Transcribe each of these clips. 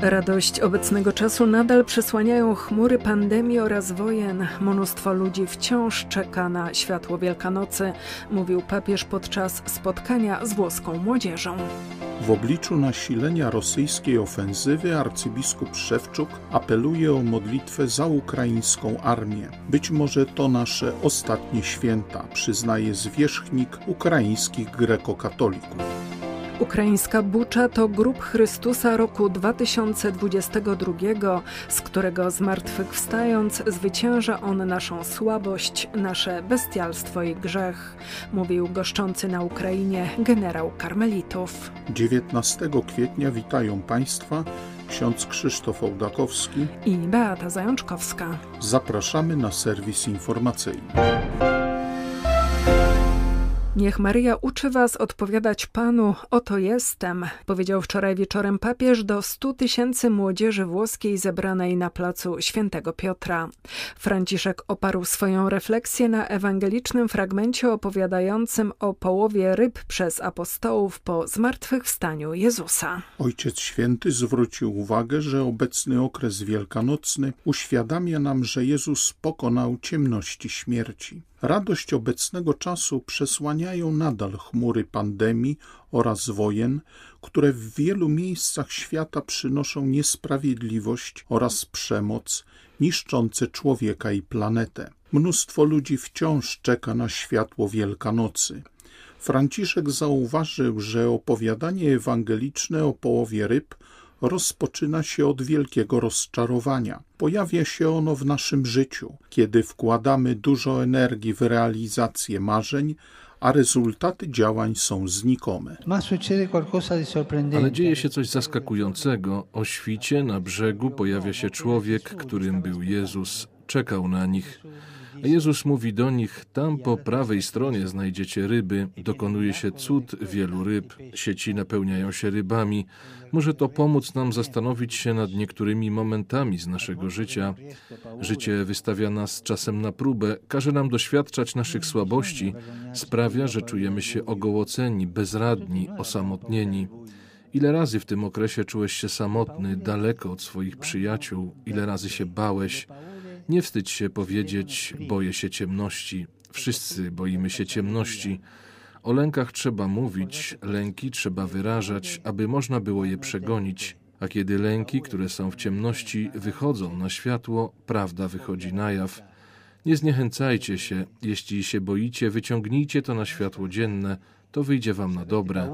Radość obecnego czasu nadal przesłaniają chmury pandemii oraz wojen. Mnóstwo ludzi wciąż czeka na światło Wielkanocy, mówił papież podczas spotkania z włoską młodzieżą. W obliczu nasilenia rosyjskiej ofensywy arcybiskup Szewczuk apeluje o modlitwę za ukraińską armię. Być może to nasze ostatnie święta, przyznaje zwierzchnik ukraińskich grekokatolików. Ukraińska Bucza to grób Chrystusa roku 2022, z którego zmartwychwstając zwycięża on naszą słabość, nasze bestialstwo i grzech, mówił goszczący na Ukrainie generał Karmelitów. 19 kwietnia witają Państwa ksiądz Krzysztof Ołdakowski i Beata Zajączkowska. Zapraszamy na serwis informacyjny. Niech Maryja uczy was odpowiadać Panu, oto jestem, powiedział wczoraj wieczorem papież do stu tysięcy młodzieży włoskiej zebranej na placu Świętego Piotra. Franciszek oparł swoją refleksję na ewangelicznym fragmencie opowiadającym o połowie ryb przez apostołów po zmartwychwstaniu Jezusa. Ojciec Święty zwrócił uwagę, że obecny okres wielkanocny uświadamia nam, że Jezus pokonał ciemności śmierci. Radość obecnego czasu przesłaniają nadal chmury pandemii oraz wojen, które w wielu miejscach świata przynoszą niesprawiedliwość oraz przemoc, niszczące człowieka i planetę. Mnóstwo ludzi wciąż czeka na światło Wielkanocy. Franciszek zauważył, że opowiadanie ewangeliczne o połowie ryb rozpoczyna się od wielkiego rozczarowania. Pojawia się ono w naszym życiu, kiedy wkładamy dużo energii w realizację marzeń, a rezultaty działań są znikome. Ale dzieje się coś zaskakującego. O świcie na brzegu pojawia się człowiek, którym był Jezus. Czekał na nich. A Jezus mówi do nich: Tam po prawej stronie znajdziecie ryby, dokonuje się cud wielu ryb, sieci napełniają się rybami. Może to pomóc nam zastanowić się nad niektórymi momentami z naszego życia. Życie wystawia nas czasem na próbę, każe nam doświadczać naszych słabości, sprawia, że czujemy się ogołoceni, bezradni, osamotnieni. Ile razy w tym okresie czułeś się samotny, daleko od swoich przyjaciół, ile razy się bałeś, nie wstydź się powiedzieć: Boję się ciemności. Wszyscy boimy się ciemności. O lękach trzeba mówić, lęki trzeba wyrażać, aby można było je przegonić. A kiedy lęki, które są w ciemności, wychodzą na światło, prawda wychodzi na jaw. Nie zniechęcajcie się, jeśli się boicie, wyciągnijcie to na światło dzienne, to wyjdzie wam na dobre.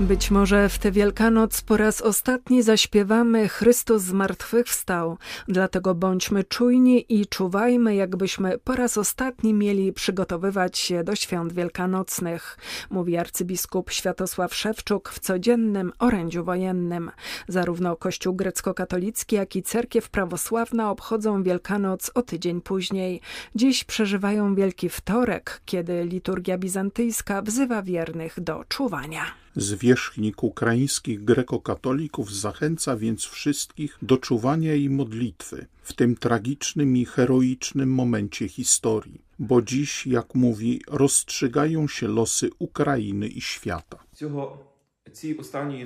Być może w tę Wielkanoc po raz ostatni zaśpiewamy Chrystus zmartwychwstał, dlatego bądźmy czujni i czuwajmy, jakbyśmy po raz ostatni mieli przygotowywać się do świąt wielkanocnych, mówi arcybiskup Światosław Szewczuk w codziennym orędziu wojennym. Zarówno Kościół grecko-katolicki, jak i cerkiew prawosławna obchodzą Wielkanoc o tydzień później. Dziś przeżywają Wielki Wtorek, kiedy liturgia bizantyjska wzywa wiernych do czuwania. Zwierzchnik ukraińskich grekokatolików zachęca więc wszystkich do czuwania i modlitwy w tym tragicznym i heroicznym momencie historii, bo dziś, jak mówi, rozstrzygają się losy Ukrainy i świata.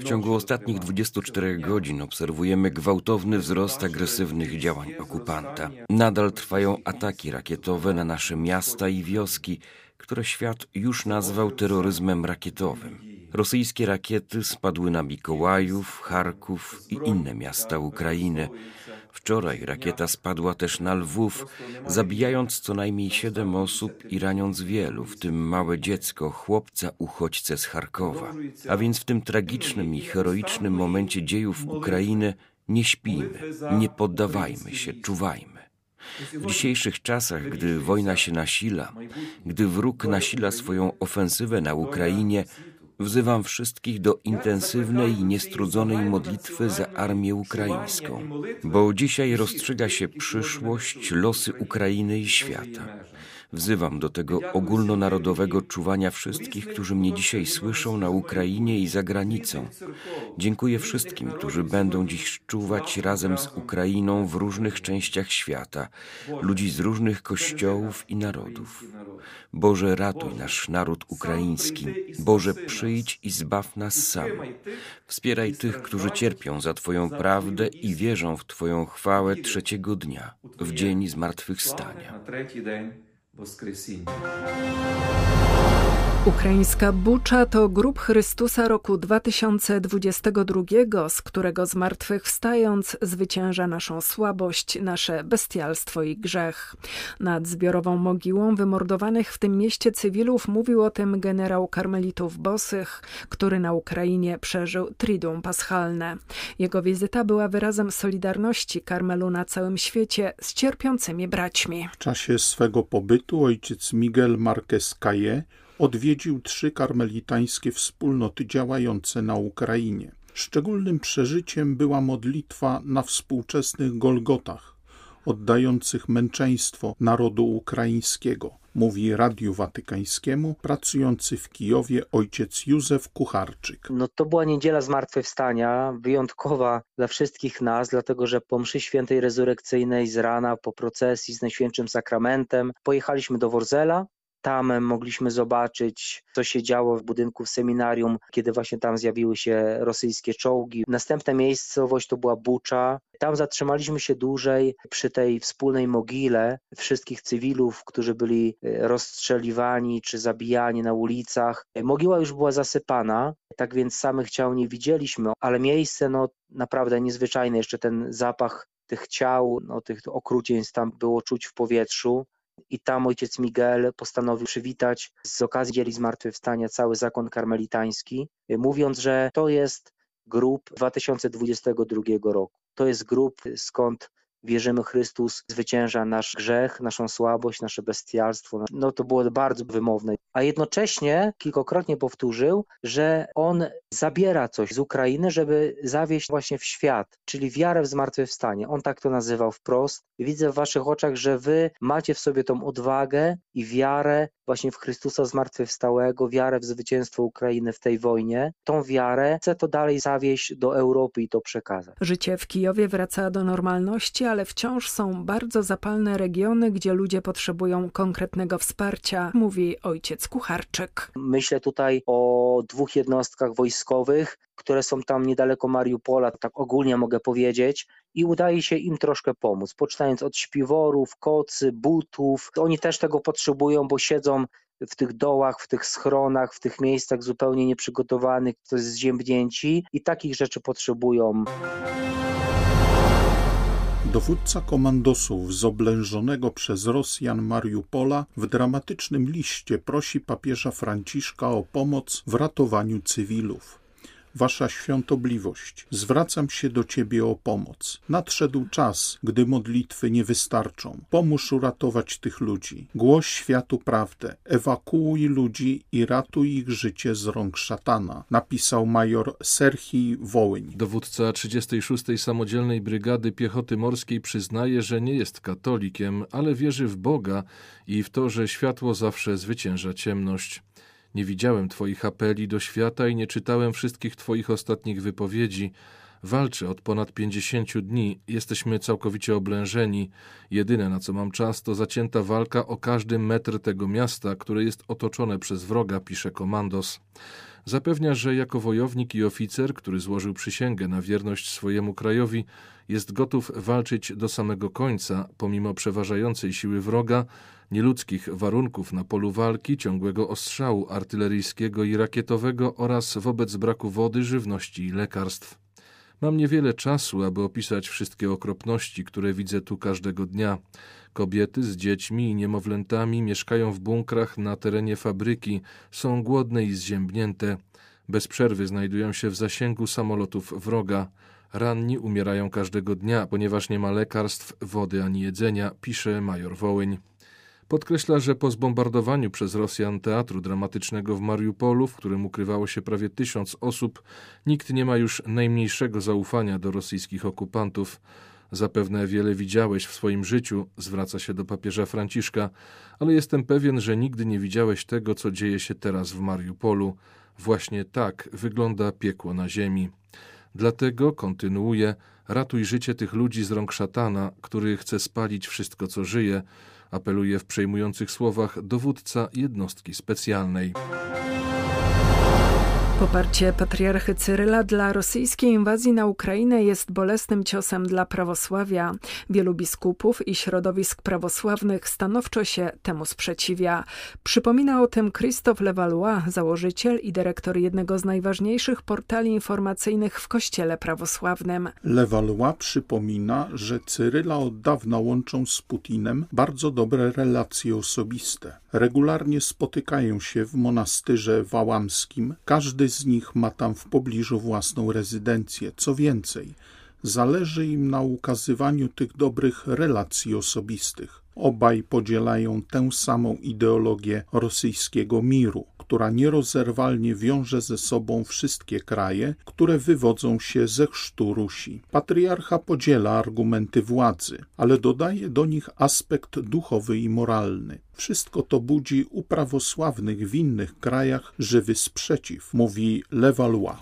W ciągu ostatnich 24 godzin obserwujemy gwałtowny wzrost agresywnych działań okupanta. Nadal trwają ataki rakietowe na nasze miasta i wioski, które świat już nazwał terroryzmem rakietowym. Rosyjskie rakiety spadły na Mikołajów, Charków i inne miasta Ukrainy. Wczoraj rakieta spadła też na Lwów, zabijając co najmniej siedem osób i raniąc wielu, w tym małe dziecko, chłopca uchodźcę z Charkowa. A więc w tym tragicznym i heroicznym momencie dziejów Ukrainy nie śpimy, nie poddawajmy się, czuwajmy. W dzisiejszych czasach, gdy wojna się nasila, gdy wróg nasila swoją ofensywę na Ukrainie, Wzywam wszystkich do intensywnej i niestrudzonej modlitwy za armię ukraińską, bo dzisiaj rozstrzyga się przyszłość, losy Ukrainy i świata. Wzywam do tego ogólnonarodowego czuwania wszystkich, którzy mnie dzisiaj słyszą na Ukrainie i za granicą. Dziękuję wszystkim, którzy będą dziś czuwać razem z Ukrainą w różnych częściach świata, ludzi z różnych kościołów i narodów. Boże, ratuj nasz naród ukraiński. Boże, przyjdź i zbaw nas sam. Wspieraj tych, którzy cierpią za Twoją prawdę i wierzą w Twoją chwałę trzeciego dnia, w dzień zmartwychwstania. Ukraińska Bucza to grób Chrystusa roku 2022, z którego zmartwychwstając zwycięża naszą słabość, nasze bestialstwo i grzech. Nad zbiorową mogiłą wymordowanych w tym mieście cywilów mówił o tym generał karmelitów Bosych, który na Ukrainie przeżył Triduum Paschalne. Jego wizyta była wyrazem solidarności Karmelu na całym świecie z cierpiącymi braćmi. W czasie swego pobytu ojciec Miguel Marquez Calle odwiedził trzy karmelitańskie wspólnoty działające na Ukrainie. Szczególnym przeżyciem była modlitwa na współczesnych Golgotach, oddających męczeństwo narodu ukraińskiego, mówi Radiu Watykańskiemu pracujący w Kijowie ojciec Józef Kucharczyk. No to była niedziela zmartwychwstania, wyjątkowa dla wszystkich nas, dlatego że po mszy świętej rezurekcyjnej z rana, po procesji z Najświętszym Sakramentem, pojechaliśmy do Worzela, tam mogliśmy zobaczyć, co się działo w budynku w seminarium, kiedy właśnie tam zjawiły się rosyjskie czołgi. Następna miejscowość to była Bucza. Tam zatrzymaliśmy się dłużej przy tej wspólnej mogile wszystkich cywilów, którzy byli e, rozstrzeliwani czy zabijani na ulicach. Mogiła już była zasypana, tak więc samych ciał nie widzieliśmy, ale miejsce no naprawdę niezwyczajne. Jeszcze ten zapach tych ciał, no, tych okrucieństw tam było czuć w powietrzu i tam ojciec Miguel postanowił przywitać z okazji dzieli zmartwychwstania cały zakon karmelitański, mówiąc, że to jest grób 2022 roku. To jest grób, skąd wierzymy Chrystus zwycięża nasz grzech, naszą słabość, nasze bestialstwo. No to było bardzo wymowne. A jednocześnie kilkokrotnie powtórzył, że on zabiera coś z Ukrainy, żeby zawieść właśnie w świat, czyli wiarę w zmartwychwstanie. On tak to nazywał wprost. Widzę w waszych oczach, że wy macie w sobie tą odwagę i wiarę właśnie w Chrystusa zmartwychwstałego, wiarę w zwycięstwo Ukrainy w tej wojnie. Tą wiarę chcę to dalej zawieść do Europy i to przekazać. Życie w Kijowie wraca do normalności, ale wciąż są bardzo zapalne regiony, gdzie ludzie potrzebują konkretnego wsparcia, mówi ojciec Kucharczyk. Myślę tutaj o dwóch jednostkach wojskowych, które są tam niedaleko Mariupola, tak ogólnie mogę powiedzieć, i udaje się im troszkę pomóc, poczynając od śpiworów, kocy, butów. Oni też tego potrzebują, bo siedzą w tych dołach, w tych schronach, w tych miejscach zupełnie nieprzygotowanych, to jest zziębnięci i takich rzeczy potrzebują. Dowódca komandosów z oblężonego przez Rosjan Mariupola w dramatycznym liście prosi papieża Franciszka o pomoc w ratowaniu cywilów. Wasza świątobliwość, zwracam się do Ciebie o pomoc. Nadszedł czas, gdy modlitwy nie wystarczą. Pomóż uratować tych ludzi. Głoś światu prawdę. Ewakuuj ludzi i ratuj ich życie z rąk szatana, napisał major Serhii Wołyń. Dowódca 36. Samodzielnej Brygady Piechoty Morskiej przyznaje, że nie jest katolikiem, ale wierzy w Boga i w to, że światło zawsze zwycięża ciemność. Nie widziałem Twoich apeli do świata i nie czytałem wszystkich Twoich ostatnich wypowiedzi. Walczę od ponad pięćdziesięciu dni, jesteśmy całkowicie oblężeni. Jedyne na co mam czas to zacięta walka o każdy metr tego miasta, które jest otoczone przez wroga, pisze komandos. Zapewnia, że jako wojownik i oficer, który złożył przysięgę na wierność swojemu krajowi, jest gotów walczyć do samego końca, pomimo przeważającej siły wroga, nieludzkich warunków na polu walki, ciągłego ostrzału artyleryjskiego i rakietowego oraz wobec braku wody, żywności i lekarstw. Mam niewiele czasu, aby opisać wszystkie okropności, które widzę tu każdego dnia. Kobiety z dziećmi i niemowlętami mieszkają w bunkrach na terenie fabryki, są głodne i zziębnięte. Bez przerwy znajdują się w zasięgu samolotów wroga. Ranni umierają każdego dnia, ponieważ nie ma lekarstw, wody ani jedzenia, pisze major Wołyń. Podkreśla, że po zbombardowaniu przez Rosjan teatru dramatycznego w Mariupolu, w którym ukrywało się prawie tysiąc osób, nikt nie ma już najmniejszego zaufania do rosyjskich okupantów. Zapewne wiele widziałeś w swoim życiu, zwraca się do papieża Franciszka, ale jestem pewien, że nigdy nie widziałeś tego, co dzieje się teraz w Mariupolu. Właśnie tak wygląda piekło na ziemi. Dlatego kontynuuje: ratuj życie tych ludzi z rąk szatana, który chce spalić wszystko, co żyje, apeluje w przejmujących słowach dowódca jednostki specjalnej. Poparcie patriarchy Cyryla dla rosyjskiej inwazji na Ukrainę jest bolesnym ciosem dla prawosławia. Wielu biskupów i środowisk prawosławnych stanowczo się temu sprzeciwia. Przypomina o tym Christophe Levallois, założyciel i dyrektor jednego z najważniejszych portali informacyjnych w Kościele prawosławnym. Levallois przypomina, że Cyryla od dawna łączą z Putinem bardzo dobre relacje osobiste. Regularnie spotykają się w monastyrze wałamskim. Każdy z nich ma tam w pobliżu własną rezydencję. Co więcej, zależy im na ukazywaniu tych dobrych relacji osobistych. Obaj podzielają tę samą ideologię rosyjskiego miru, która nierozerwalnie wiąże ze sobą wszystkie kraje, które wywodzą się ze chrztu Rusi. Patriarcha podziela argumenty władzy, ale dodaje do nich aspekt duchowy i moralny. Wszystko to budzi u prawosławnych w innych krajach żywy sprzeciw, mówi Levallois.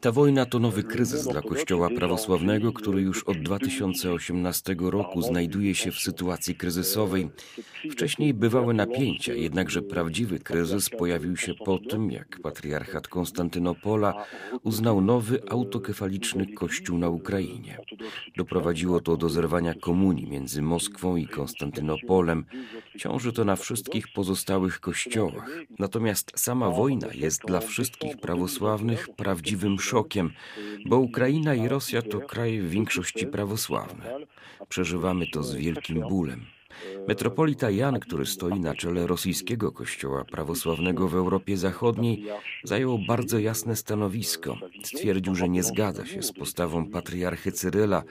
Ta wojna to nowy kryzys dla Kościoła prawosławnego, który już od 2018 roku znajduje się w sytuacji kryzysowej. Wcześniej bywały napięcia, jednakże prawdziwy kryzys pojawił się po tym, jak patriarchat Konstantynopola uznał nowy autokefaliczny kościół na Ukrainie. Doprowadziło to do zerwania komunii między Moskwą i Konstantynopolem. Ciąży to na wszystkich pozostałych kościołach. Natomiast sama wojna jest dla wszystkich prawosławnych prawdziwym szokiem, bo Ukraina i Rosja to kraje w większości prawosławne. Przeżywamy to z wielkim bólem. Metropolita Jan, który stoi na czele rosyjskiego kościoła prawosławnego w Europie Zachodniej, zajął bardzo jasne stanowisko. Stwierdził, że nie zgadza się z postawą patriarchy Cyryla,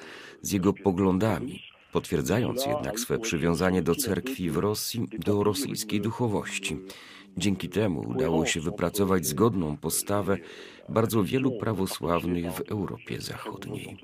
z jego poglądami potwierdzając jednak swe przywiązanie do cerkwi w Rosji, do rosyjskiej duchowości. Dzięki temu udało się wypracować zgodną postawę bardzo wielu prawosławnych w Europie Zachodniej.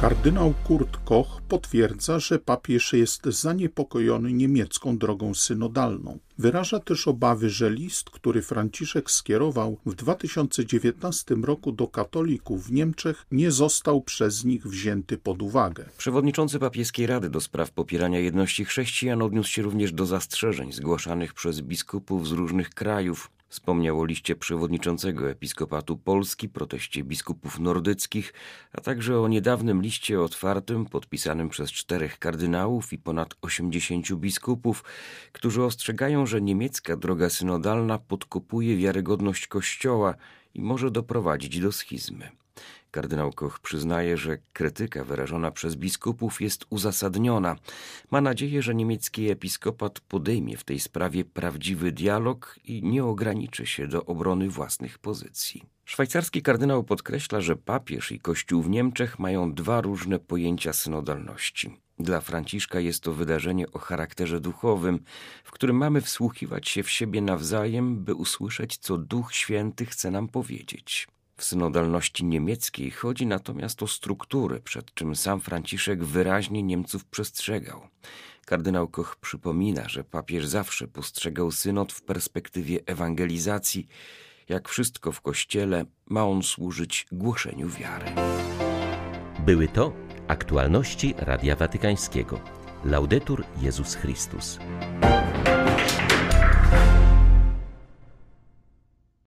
Kardynał Kurt Koch potwierdza, że papież jest zaniepokojony niemiecką drogą synodalną. Wyraża też obawy, że list, który Franciszek skierował w 2019 roku do katolików w Niemczech, nie został przez nich wzięty pod uwagę. Przewodniczący papieskiej Rady do spraw popierania jedności chrześcijan odniósł się również do zastrzeżeń zgłaszanych przez biskupów z różnych krajów. Wspomniał o liście przewodniczącego Episkopatu Polski, proteście biskupów nordyckich, a także o niedawnym liście otwartym podpisanym przez czterech kardynałów i ponad 80 biskupów, którzy ostrzegają, że niemiecka droga synodalna podkopuje wiarygodność Kościoła i może doprowadzić do schizmy. Kardynał Koch przyznaje, że krytyka wyrażona przez biskupów jest uzasadniona. Ma nadzieję, że niemiecki episkopat podejmie w tej sprawie prawdziwy dialog i nie ograniczy się do obrony własnych pozycji. Szwajcarski kardynał podkreśla, że papież i Kościół w Niemczech mają dwa różne pojęcia synodalności. Dla Franciszka jest to wydarzenie o charakterze duchowym, w którym mamy wsłuchiwać się w siebie nawzajem, by usłyszeć, co Duch Święty chce nam powiedzieć. W synodalności niemieckiej chodzi natomiast o struktury, przed czym sam Franciszek wyraźnie Niemców przestrzegał. Kardynał Koch przypomina, że papież zawsze postrzegał synod w perspektywie ewangelizacji. Jak wszystko w Kościele, ma on służyć głoszeniu wiary. Były to aktualności Radia Watykańskiego. Laudetur Jezus Chrystus.